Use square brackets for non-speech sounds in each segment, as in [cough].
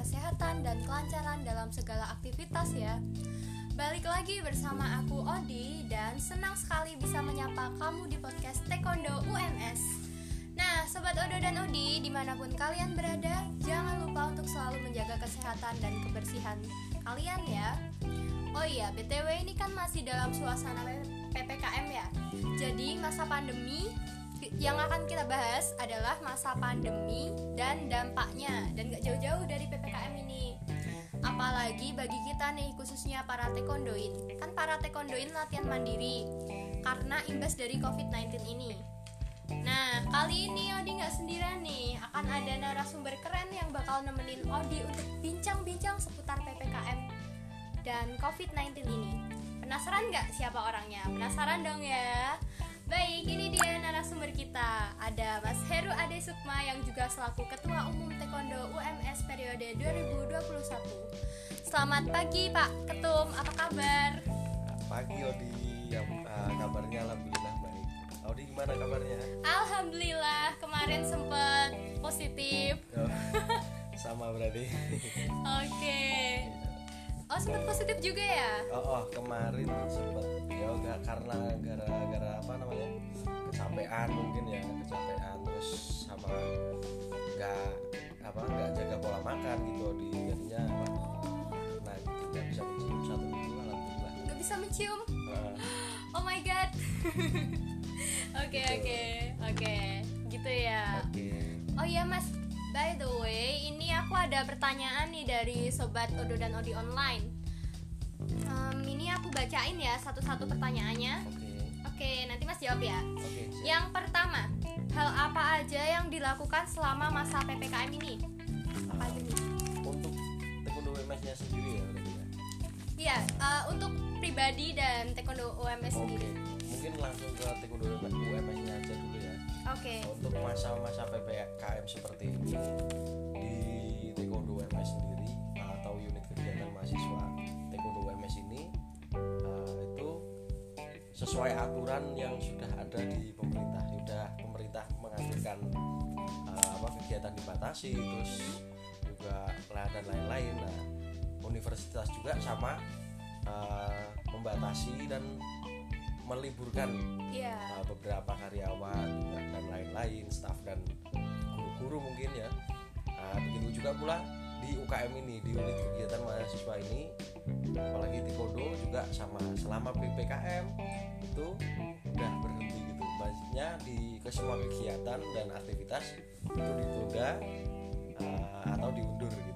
kesehatan dan kelancaran dalam segala aktivitas ya. Balik lagi bersama aku Odi dan senang sekali bisa menyapa kamu di podcast Taekwondo UMS. Nah, Sobat Odo dan Odi, di mana pun kalian berada, jangan lupa untuk selalu menjaga kesehatan dan kebersihan kalian ya. Oh iya, BTW ini kan masih dalam suasana PPKM ya. Jadi masa pandemi yang akan kita bahas adalah masa pandemi dan dampaknya. Dan gak jauh-jauh dari PPKM ini. Apalagi bagi kita nih khususnya para taekwondoin. Kan para taekwondoin latihan mandiri. Karena imbas dari COVID-19 ini. Nah, kali ini Odi nggak sendirian nih. Akan ada narasumber keren yang bakal nemenin Odi untuk bincang-bincang seputar PPKM dan COVID-19 ini. Penasaran nggak siapa orangnya? Penasaran dong ya? Baik, ini dia narasumber kita. Ada Mas Heru Ade Sukma yang juga selaku Ketua Umum Taekwondo UMS periode 2021. Selamat pagi Pak Ketum, apa kabar? Pagi Odi, ya, uh, kabarnya alhamdulillah baik. Odi gimana kabarnya? Alhamdulillah, kemarin sempat positif. Oh, sama berarti. [laughs] Oke. Oh sempat positif juga ya? Oh, oh kemarin sempat. Ya enggak karena gara-gara apa namanya? Kecapean mungkin ya kecapean. Terus sama nggak apa nggak jaga pola makan gitu. Di jadinya apa? Nah gitu nggak bisa mencium satu minggu alhamdulillah. Gak bisa mencium? Uh, Oh my god. [laughs] Oke oke oke, gitu ya. oke. Oh iya mas, by the way, ini aku ada pertanyaan nih dari sobat Odo dan Odi online. Em, ini aku bacain ya satu-satu pertanyaannya. oke Oke, nanti mas jawab ya. oke siap. Yang pertama, hal apa aja yang dilakukan selama masa ppkm ini? Apa aja nih? untuk taekwondo WMS nya sendiri ya ya Iya, eh, untuk pribadi dan taekwondo UMS oke sendiri. mungkin langsung ke taekwondo WMS nya aja dulu ya Oke. untuk masa-masa PPKM sesuai aturan yang sudah ada di pemerintah. Sudah pemerintah menganjurkan eh, apa kegiatan dibatasi terus juga dan lain-lain. Nah universitas juga sama eh, membatasi dan meliburkan Iya. uh, beberapa karyawan dan lain-lain staf dan guru-guru mungkin ya. Uh, begitu juga pula di UKM ini di unit kegiatan mahasiswa ini apalagi di Kodo juga sama selama PPKM itu udah berhenti gitu maksudnya di ke semua kegiatan dan aktivitas itu ditunda uh, atau diundur gitu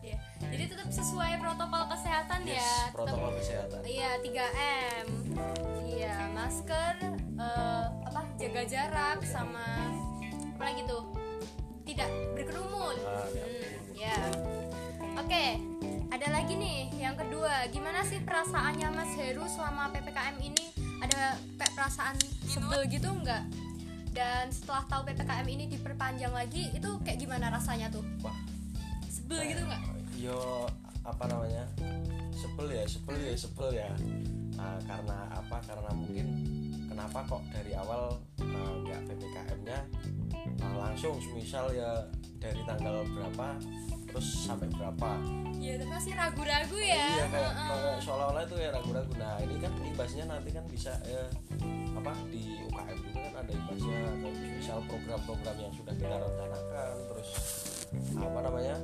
Iya. Jadi tetap sesuai protokol kesehatan ya. yes, Tetap- protokol kesehatan Iya 3M. Iya masker, eh, apa jaga jarak sama apa lagi tuh? Tidak berkerumun. Ah, Hmm, ya. Oke, ada lagi nih yang kedua. Gimana sih perasaannya Mas Heru selama ppkm ini? Ada kayak perasaan sebel gitu nggak? Dan setelah tahu ppkm ini diperpanjang lagi, itu kayak gimana rasanya tuh? wah Sebel gitu nggak? yo apa namanya sebel ya sebel ya sebel ya Nah, karena apa karena mungkin kenapa kok dari awal uh, nggak ppkm nya langsung misal ya dari tanggal berapa terus sampai berapa? Iya, tapi masih ragu-ragu ya. iya kayak Heeh. kayak seolah-olah itu ya ragu-ragu. Nah ini kan imbasnya nanti kan bisa ya apa di UKM juga kan ada imbasnya. Atau misal program-program yang sudah kita rencanakan terus apa namanya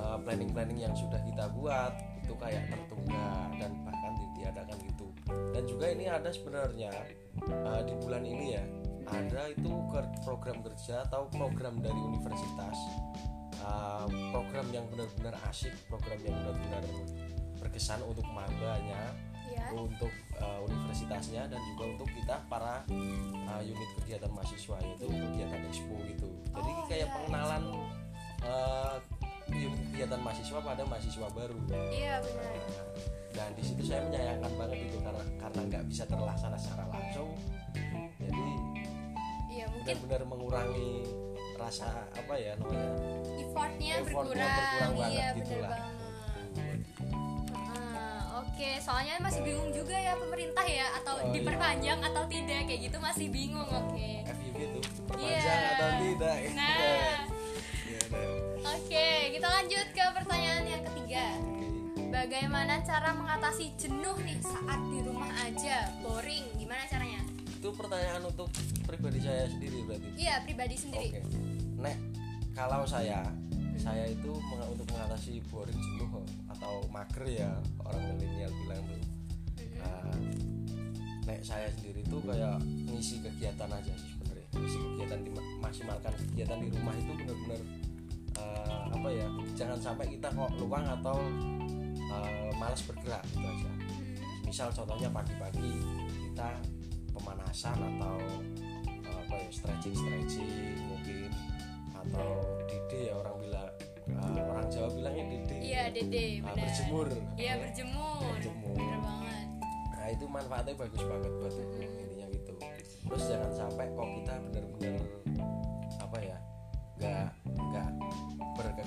uh, planning-planning yang sudah kita buat itu kayak tertunda dan bahkan ditiadakan gitu. Dan juga ini ada sebenarnya uh, di bulan ini ya ada itu program kerja atau program dari universitas uh, program yang benar-benar asik program yang benar-benar berkesan untuk mabanya Iya. untuk uh, universitasnya dan juga untuk kita para uh, unit kegiatan mahasiswa yaitu kegiatan expo gitu jadi Oh, kayak iya, pengenalan uh, unit kegiatan mahasiswa pada mahasiswa baru Iya benar. Nah, dan di situ saya menyayangkan banget itu karena karena nggak bisa terlaksana secara langsung jadi Iya mungkin benar-benar mengurangi rasa apa ya namanya effortnya effortnya berkurang. berkurang banget Iya gitu benar lah banget. Ah, Oke, soalnya masih bingung juga ya pemerintah ya atau Oh, iya. diperpanjang atau tidak kayak gitu masih bingung. Oke. FIB itu Iya. perpanjang atau tidak Nah, Iya, nah. oke, kita lanjut ke pertanyaan yang ketiga bagaimana cara mengatasi jenuh nih saat di rumah aja boring gimana caranya itu pertanyaan untuk pribadi saya sendiri berarti iya pribadi sendiri Oke. Nek kalau saya saya itu meng- untuk mengatasi boring jenuh atau mager ya orang milenial bilang tuh. Nah, nek saya sendiri tuh kayak ngisi kegiatan aja sih sebenarnya. Ngisi kegiatan di maksimalkan kegiatan di rumah itu benar-benar eh, apa ya? Jangan sampai kita kok luang atau eh, malas bergerak gitu aja. Misal contohnya pagi-pagi kita pemanasan atau eh, apa ya stretching stretching mungkin. Atau dede ya orang bilang eh, orang Jawa bilangnya dede. Iya dede Ah, benar. berjemur. Iya berjemur. Berjemur. bener banget. Nah itu manfaatnya bagus banget buat tubuh intinya gitu. Terus jangan sampai kok kita benar-benar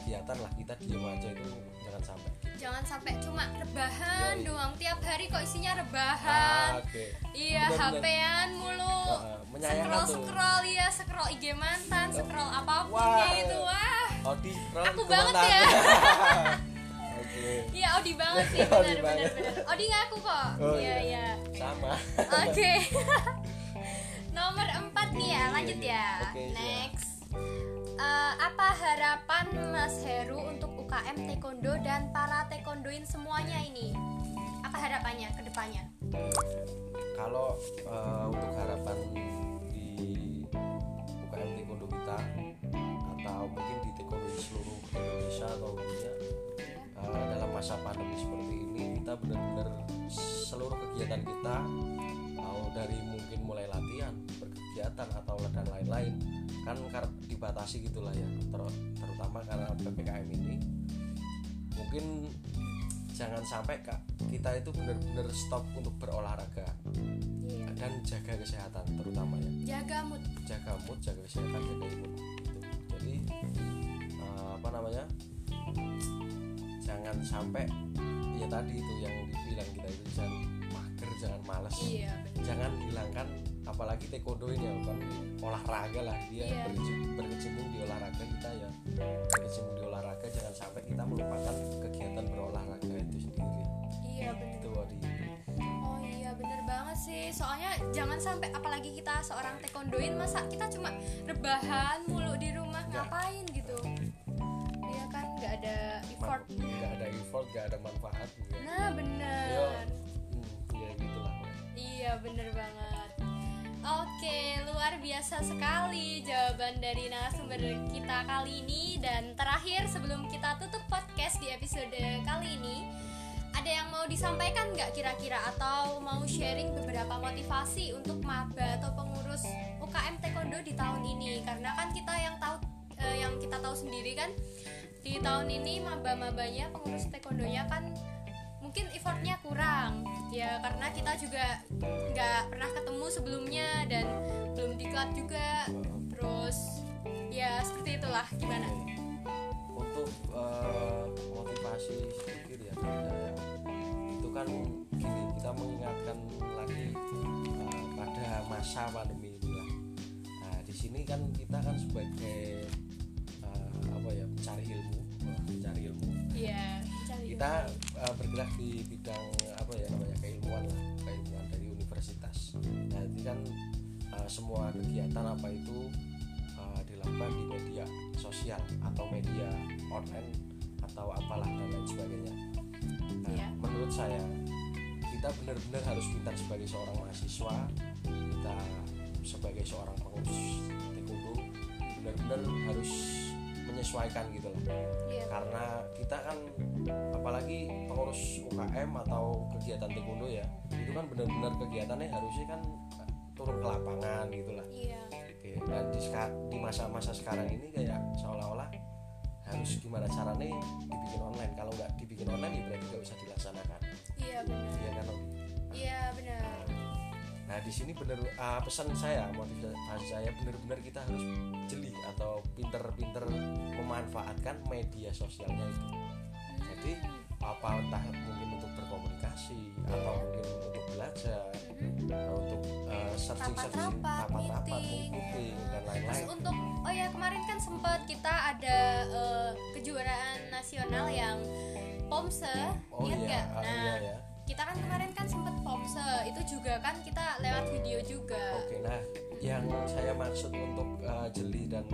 berkegiatan lah kita diem aja itu jangan sampai jangan sampai cuma rebahan Yoi. doang tiap hari kok isinya ah, rebahan oke iya Bener-bener. HP-an mulu Ah, menyayangkan scroll tuh scroll ya scroll IG mantan scroll apa pun Wah. ya itu wah Odi roll Aku banget ya. [laughs] iya Odi banget sih [laughs] Odi benar benar banget. benar Odi ngaku kok Oh, iya iya. iya sama Oke. [laughs] Nomor empat nih ya, lanjut ya. Siap. Next. Eh, apa harapan Mas Heru untuk UKM Taekwondo dan para taekwondoin semuanya ini? Apa harapannya ke depannya? kalau eh, untuk harapan di UKM Taekwondo kita atau mungkin di Taekwondo di seluruh Indonesia atau dunia eh, dalam masa pandemi seperti ini kita benar-benar seluruh kegiatan kita mau dari mungkin mulai latihan berkegiatan atau kan dibatasi gitulah ya ter- terutama karena ppkm ini mungkin jangan sampai kak kita itu benar-benar stop untuk berolahraga Iya. dan jaga kesehatan terutama ya Jaga mood. jaga mood jaga kesehatan jaga imun gitu. jadi eh, apa namanya jangan sampai ya tadi itu yang dibilang kita itu jangan jangan males Iya, benar. jangan hilangkan apalagi taekwondo ini ya kan olahraga lah dia Iya. berkeci- berkecimpung di olahraga kita ya berkecimpung di olahraga jangan sampai kita melupakan kegiatan berolahraga itu sendiri Iya, benar. itu Wadi Oh iya bener banget sih Soalnya jangan sampai apalagi kita seorang taekwondoin Masa kita cuma rebahan mulu di rumah Enggak. Ngapain gitu Iya kan nggak ada effort nggak ada effort nggak ada manfaat gitu ya. Nah bener Iya bener banget. Oke luar biasa sekali jawaban dari narasumber kita kali ini. Dan terakhir sebelum kita tutup podcast di episode kali ini Ada yang mau disampaikan nggak kira-kira? Atau mau sharing beberapa motivasi untuk maba atau pengurus UKM Taekwondo di tahun ini? Karena kan kita yang tahu eh, yang kita tahu sendiri kan Di tahun ini maba-mabanya pengurus Taekwondonya kan mungkin effortnya kurang. Ya karena kita juga nggak pernah ketemu sebelumnya dan belum diklat juga. Terus ya seperti itulah. Gimana? Untuk eh, motivasi sedikit ya saya itu kan gini kita mengingatkan lagi eh, pada masa pandemi ini lah. Nah di sini kan kita kan sebagai eh, apa ya pencari ilmu wah, pencari ilmu. Iya cari kita eh, bergerak di bidang apa ya namanya keilmuan lah keilmuan dari universitas. Nah itu kan eh, semua kegiatan apa itu eh, dilakukan di media sosial atau media online atau apalah dan lain sebagainya. Nah, Iya. menurut saya kita benar-benar harus pintar sebagai seorang mahasiswa kita sebagai seorang pengurus taekwondo benar-benar harus menyesuaikan gitu lah iya. Karena kita kan apalagi pengurus UKM atau kegiatan taekwondo ya itu kan benar-benar kegiatannya harusnya kan eh, turun ke lapangan gitulah. Iya. Oke, dan di, seka- di masa-masa sekarang ini kayak seolah-olah harus gimana caranya dibikin online. Kalau nggak dibikin online ya berarti nggak usah dilaksanakan. Iya benar. Ya kan iya benar. Nah di sini bener ah, pesan saya motivasi saya benar-benar kita harus jeli atau pinter-pinter memanfaatkan media sosialnya itu jadi apa entah mungkin untuk berkomunikasi atau mungkin untuk belajar Mhm. atau untuk searching searching Rapat-rapat, rapat-rapat meeting. dan Terus lain-lain untuk oh ya kemarin kan sempat kita ada eh, kejuaraan nasional yang Pomse, oh iya nggak? ah, Nah, iya ya kita kan kemarin kan sempat Pomse, itu juga kan kita lewat video juga. oke nah yang saya maksud untuk eh, jeli dan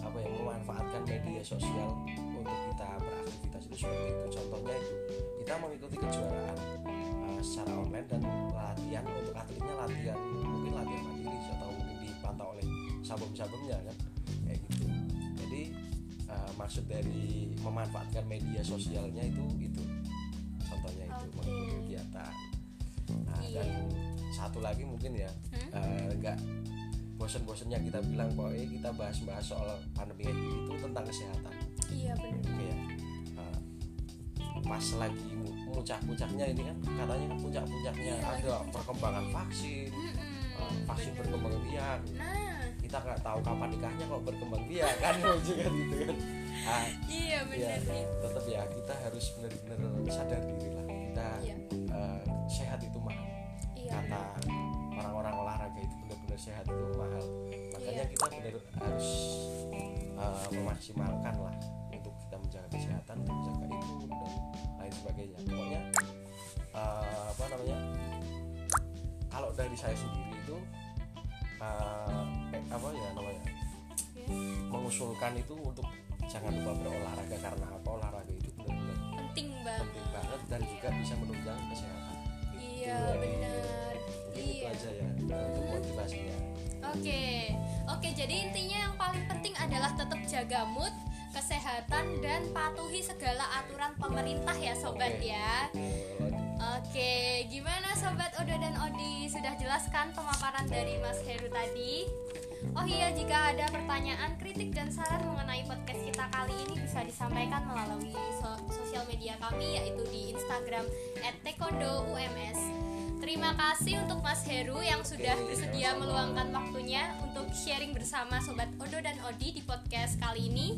apa ya memanfaatkan media sosial untuk kita beraktivitas itu seperti itu. Contohnya itu kita mengikuti kejuaraan eh, secara online dan latihan untuk atletnya latihan mungkin latihan mandiri atau mungkin dipantau oleh sabum-sabumnya kan? Kayak gitu. Jadi eh, maksud dari memanfaatkan media sosialnya itu itu. Contohnya itu. Oke. Kegiatan nah, Iya. dan satu lagi mungkin ya Hmm? nggak bosen-bosennya kita bilang bahwa eh, kita bahas-bahas soal pandemi kayak gini itu tentang kesehatan Iya benar. kayak eh, pas lagi puncak-puncaknya ini kan katanya kan puncak-puncaknya Iya, ada puncaknya. perkembangan vaksin Mm-mm, eh, vaksin bener. berkembang biak Nah, kita nggak tahu kapan nikahnya kok berkembang biak kan [laughs] lucu kan gitu kan ah, iya ya, benar nih. tetap ya kita harus benar-benar sadar diri lah kita Iya. eh, sehat itu mahal Iya. kata orang-orang olahraga itu benar-benar sehat itu mahal makanya Iya. kita benar harus uh, memaksimalkan lah untuk kita menjaga kesehatan untuk menjaga imun dan lain sebagainya pokoknya uh, apa namanya kalau dari saya sendiri itu uh, eh, apa ya namanya Iya. mengusulkan itu untuk jangan lupa berolahraga karena apa olahraga itu Penting banget. penting banget dan juga bisa menunjang kesehatan Iya Itu, benar. mungkin itu Iya. aja ya untuk motivasinya Oke, oke. Jadi intinya yang paling penting adalah tetap jaga mood, kesehatan dan patuhi segala aturan pemerintah ya sobat Oke. ya. Oke, gimana sobat Odo dan Odi? Sudah jelaskan pemaparan dari Mas Heru tadi? Oh iya, jika ada pertanyaan, kritik dan saran mengenai podcast kita kali ini bisa disampaikan melalui so- sosial media kami yaitu di Instagram @taekwondo_ums. Terima kasih untuk Mas Heru yang sudah bersedia meluangkan waktunya untuk sharing bersama sobat Odo dan Odi di podcast kali ini.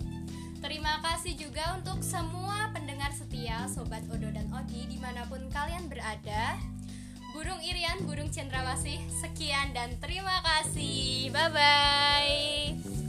Terima kasih juga untuk semua pendengar setia Sobat Odo dan Odi di mana pun kalian berada Burung Irian, Burung Cendrawasih, sekian dan terima kasih. Bye-bye